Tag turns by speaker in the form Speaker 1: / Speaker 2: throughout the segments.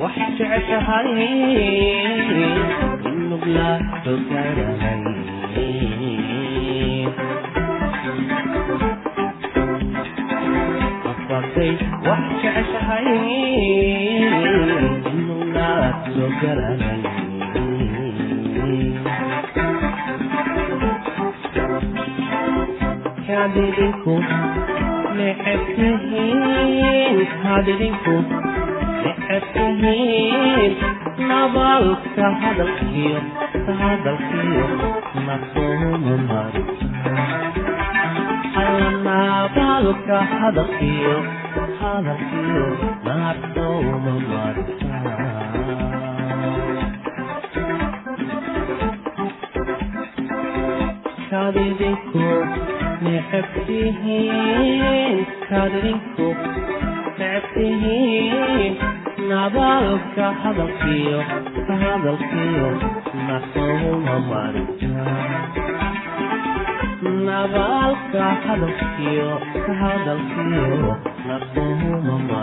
Speaker 1: وحشعشهاي dhadhinku waxaad kuhiin nabaalka hadalkiyo hadalkiyo nasoomumar nabaalka hadalkiyo hadalkiyo nasoomumar kadhidinku nexabtihiin kadhidinku qeeb nabaalka hadalkiyo hadalkiyo hadalkiyo hadalkiyo nasooma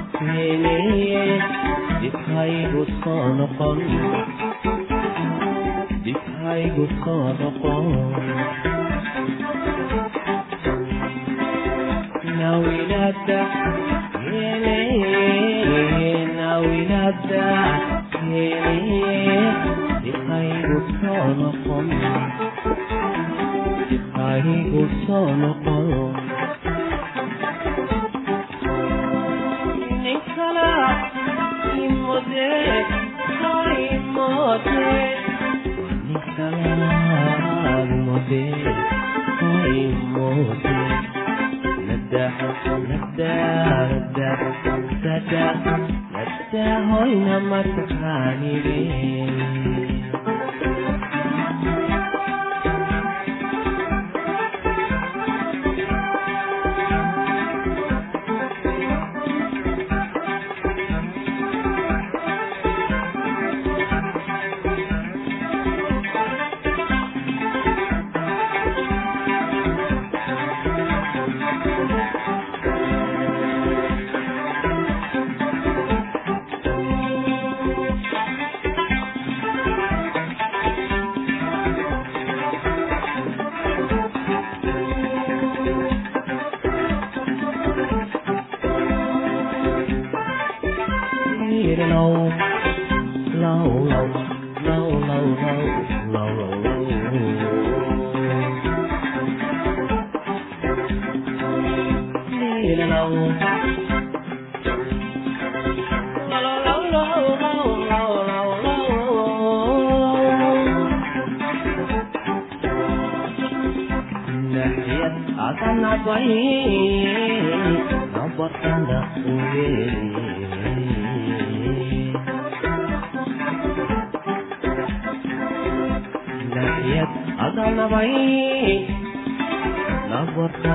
Speaker 1: difaaygu soo noqon difaaygu soo noqon nawinada nawinada difaaygu soo noqon difaaygu soo noqon كلماتك كلماتك كلماتك كلماتك ندح ندح ندح ندح ندح هنا ما تخاني بيه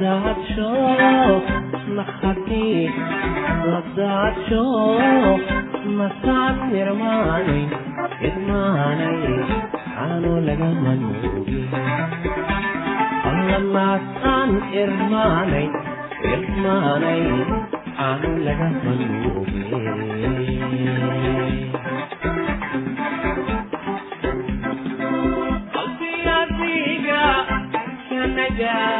Speaker 1: لدعتشو لحكي لدعتشو مسعد نرماني إدماني عنو لغمنوبي لما أن إرماني إرماني عنو لغمنوبي down.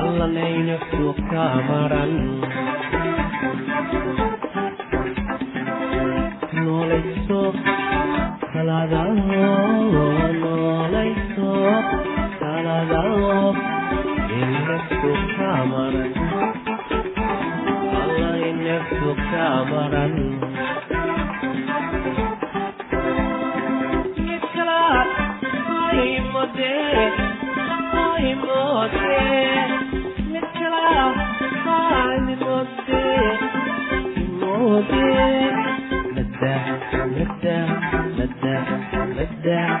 Speaker 1: allanayna suuqka maran noolayso kalada noolayso kalada ina suuqka maran allayna suuqka maran Yeah. وداع وداع وداع وداع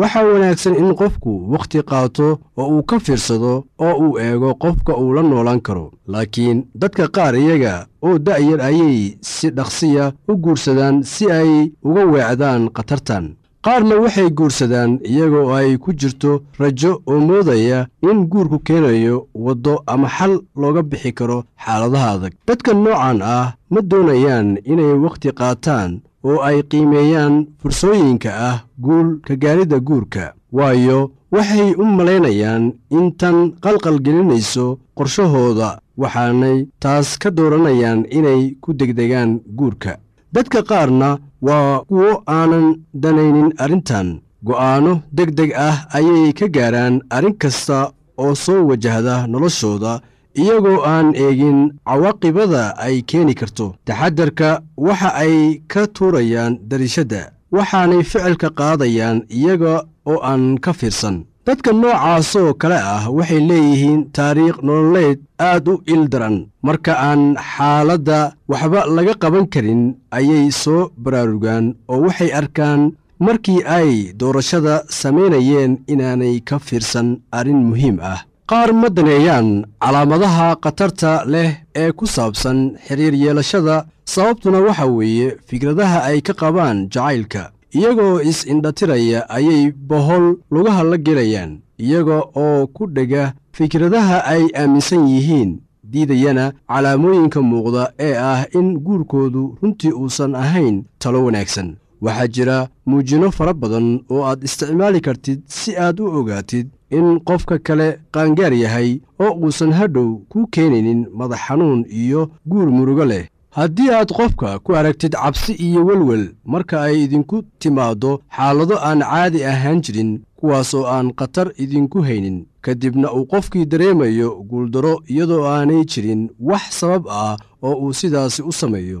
Speaker 2: waxaa wanaagsan in qofku wakhti qaato oo uu ka fiirsado oo uu eego qofka uu la noolaan karo. Laakiin dadka qaar iyaga oo da'yar ayay si dhaqsiya u guursadaan si ay uga weecdaan khatartan qaarna waxay guursadaan iyagoo ay ku jirto rajo oo moodaya in guurku keenayo waddo ama xal looga bixi karo xaaladaha adag. Dadka noocan ah ma doonayaan inay wakhti qaataan oo ay qiimeeyaan fursooyinka ah guul ka gaaridda guurka waayo waxay u malaynayaan in tan qalqalgelinayso qorshahooda waxaanay taas ka dooranayaan inay ku degdegaan guurka dadka qaarna waa kuwo aanan danaynin arrintan. Go'aanno deg deg ah ayay ka gaaraan arrin kasta oo soo wajahda noloshooda iyagoo aan eegin cawaaqibada ay keeni karto. Taxadarka waxa ay ka tuurayaan dariishadda waxaanay ficilka qaadayaan iyaga oo aan ka fiirsan dadka noocaasoo kale ah waxay leeyihiin taariikh nololeed aad u il daran marka aan xaaladda waxba laga qaban karin ayay soo baraarugaan oo waxay arkaan markii ay doorashada samaynayeen inaanay ka fiirsan arrin muhiim ah. Qaar ma daneeyaan calaamadaha khatarta leh ee ku saabsan xiriir yeelashada sababtuna waxa weeye fikradaha ay ka qabaan jacaylka iyagoo is-indhatiraya ayay bohol lugaha la gelayaan iyaga oo ku dhega fikradaha ay aaminsan yihiin diidayana calaamooyinka muuqda ee ah in guurkoodu runtii uusan ahayn talo wanaagsan. Waxaa jira muujino fara badan oo aad isticmaali kartid si aad u ogaatid in qofka kale qaangaar yahay oo uusan hadhow kuu keenaynin madax xanuun iyo guur murugo leh haddii aad qofka ku aragtid cabsi iyo welwel marka ay idinku timaaddo xaalado aan caadi ahaan jirin kuwaas oo aan khatar idinku haynin ka dibna uu qofkii dareemayo guuldaro iyadoo aanay jirin wax sabab ah oo uu sidaasi u sameeyo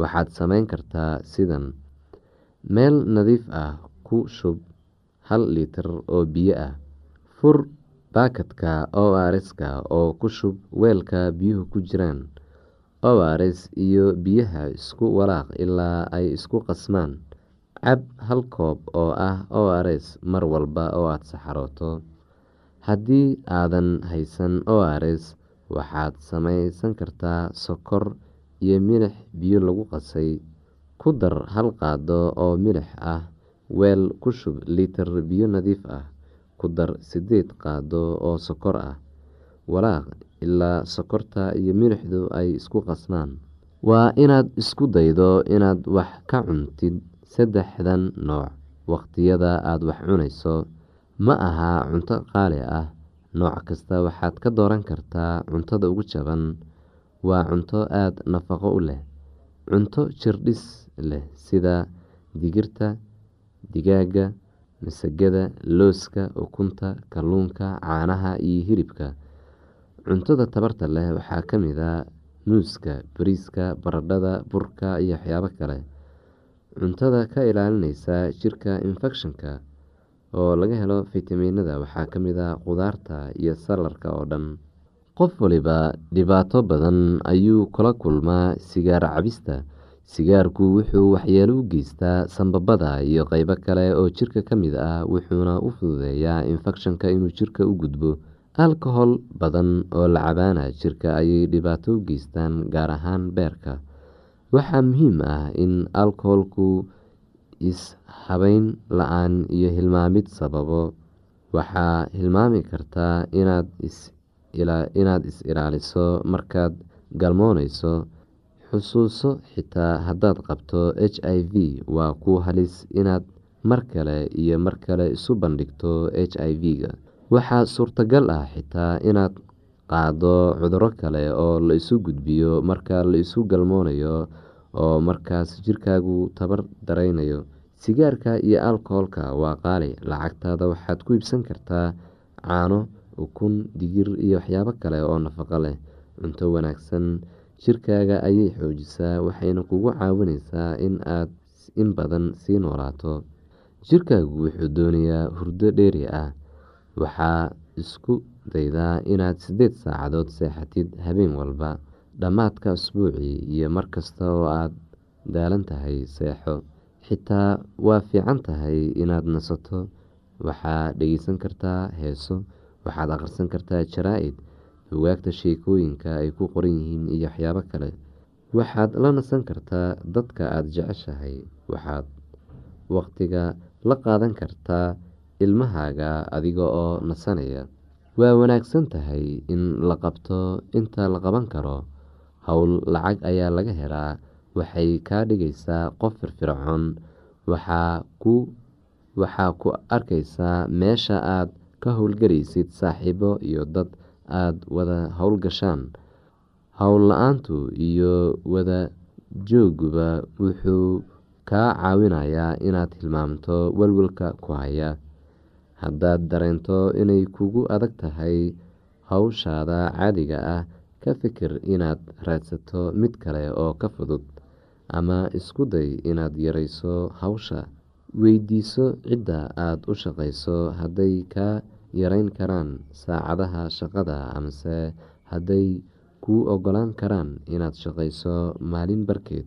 Speaker 3: waxaad samayn kartaa sidan. Meel nadiif ah ku shub hal litir oo biyo ah. Fur baakadka o rska oo ku shub weelka biyuhu ku jiraan. O rs iyo biyaha isku walaaq ilaa ay isku qasmaan. Cab hal koob oo ah o rs mar walba oo aada saxarooto. Haddii aadan haysan o rs waxaad samaysan kartaa sokor iyo milix biyo lagu qasay. Ku dar hal qaado oo milix ah weel ku shub litir biyo nadiif ah. Ku dar sideed qaado oo sokor ah. Walaaq ilaa sokorta iyo milixdu ay isku qasmaan waa inaad isku daydo inaad wax ka cuntid saddexdan nooc waqtiyada aada wax cunayso. Ma aha cunto qaali ah. Nooc kasta waxaad ka dooran kartaa cuntada ugu jaban waa cunto aada nafaqo u leh. Cunto jirdhis leh sida digirta digaaga masagada looska ukunta kalluunka caanaha iyo hilibka. Cuntada tabarta leh waxaa ka mid a muuska bariiska baradhada burka iyo waxyaabo kale. Cuntada ka ilaalineysa jirka infekshanka oo laga helo fitamiinada waxaa ka mid a qudaarta iyo salarka oo dhan qof waliba dhibaato badan ayuu kula kulmaa sigaar cabista. Sigaarku wuxuu waxyeelo u geystaa sanbabada iyo qeybo kale oo jirka ka mid ah wuxuuna u fududeeyaa infekshanka inuu jirka u gudbo. Alkohol badan oo la cabaana jirka ayay dhibaato u geystaan gaar ahaan beerka. Waxaa muhiim ah in alkoholku is-habeyn la'aan iyo hilmaamid sababo. Waxaa hilmaami kartaa inaad is-ilaaliso markaad galmooneyso xusuuso xitaa haddaad qabto h i v waa ku halis inaad mar kale iyo mar kale isu bandhigto h i v-ga. Waxaa suurtagal ah xitaa inaad qaado cuduro kale oo la isu gudbiyo marka la isu galmoonayo oo markaas jirkaagu tabar dareynayo sigaarka iyo alkoholka waa qaali lacagtaada waxaad ku iibsan kartaa caano ukun digir iyo waxyaabo kale oo nafaqo leh. Cunto wanaagsan jirkaaga ayay xoojisaa waxayna kugu caawineysaa in aad in badan sii noolaato jirkaagu wuxuu doonayaa hurdo dheeri ah. Waxaa isku daydaa inaad sideed saacadood seexatid habeen walba dhammaadka usbuucii iyo markasta oo aad daalan tahay seexo. Xitaa waa fiican tahay inaad nasato. Waxaad dhegeysan kartaa heeso waxaad akhrisan kartaa jaraa-id bugaagta sheekooyinka ay ku qoran yihiin iyo waxyaabo kale. Waxaad la nasan kartaa dadka aada jeceshahay. Waxaad waqtiga la qaadan kartaa ilmahaaga adiga oo nasanaya. Waa wanaagsan tahay in la qabto inta la qaban karo. Howl lacag ayaa laga helaa. Waxay kaa dhigaysaa qof firfircoon. Waxaa ku arkaysaa meesha aad ka howlgaraysid saaxiibo iyo dad aada wada howlgashaan howl la'aantu iyo wada jooguba wuxuu kaa caawinayaa inaad hilmaamto walwalka ku haya. Haddaad dareento inay kugu adag tahay howshaada caadiga ah ka fikir inaad raadsato mid kale oo ka fudud ama isku day inaad yareyso hawsha weydiiso cidda aada u shaqeyso hadday kaa yareyn karaan saacadaha shaqada amase hadday kuu ogolaan karaan inaad shaqeyso maalin barkeed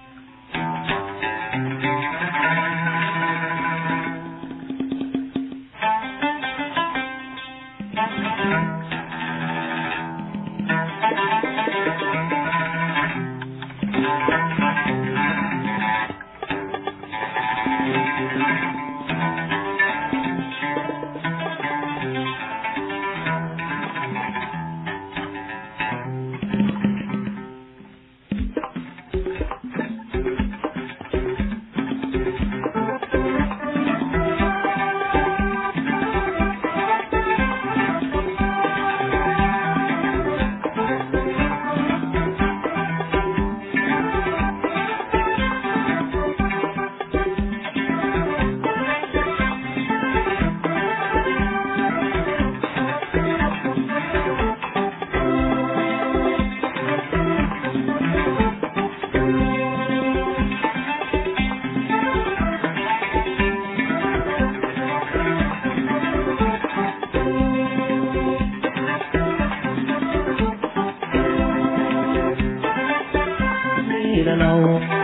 Speaker 1: Thank you.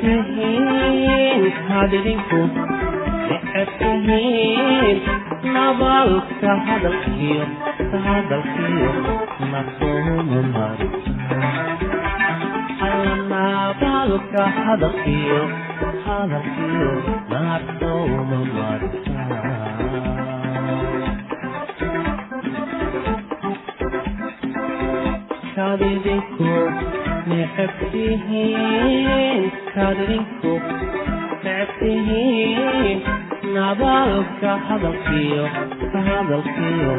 Speaker 1: tihiin hadidinku socod tihiin nabaalka hadalkiyo hadalkiyo nasoomu mari nabaalka hadalkiyo hadalkiyo nasooma marta adidinku necabtihiin markaad idinku necabtihiin nabaalka hadalkiyo hadalkiyo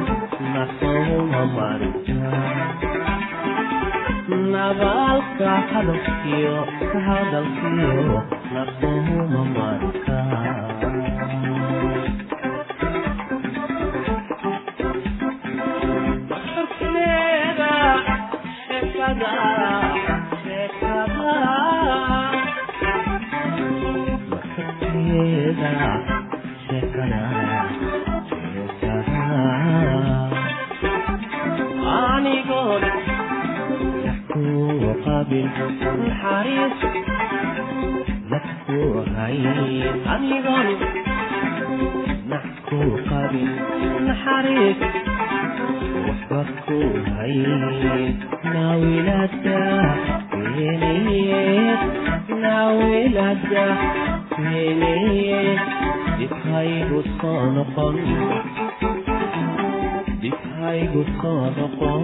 Speaker 1: nasooma marnabaalka hadalkiyo hadalkiyo nasooma marka qabil naxariis dadku hay anigoon naxku qabil naxariis waxba ku hay naawilada keeniye naawilada keeniye dibhaygu soo noqon dibhaygu soo noqon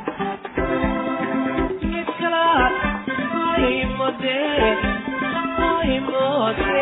Speaker 1: aimode aimode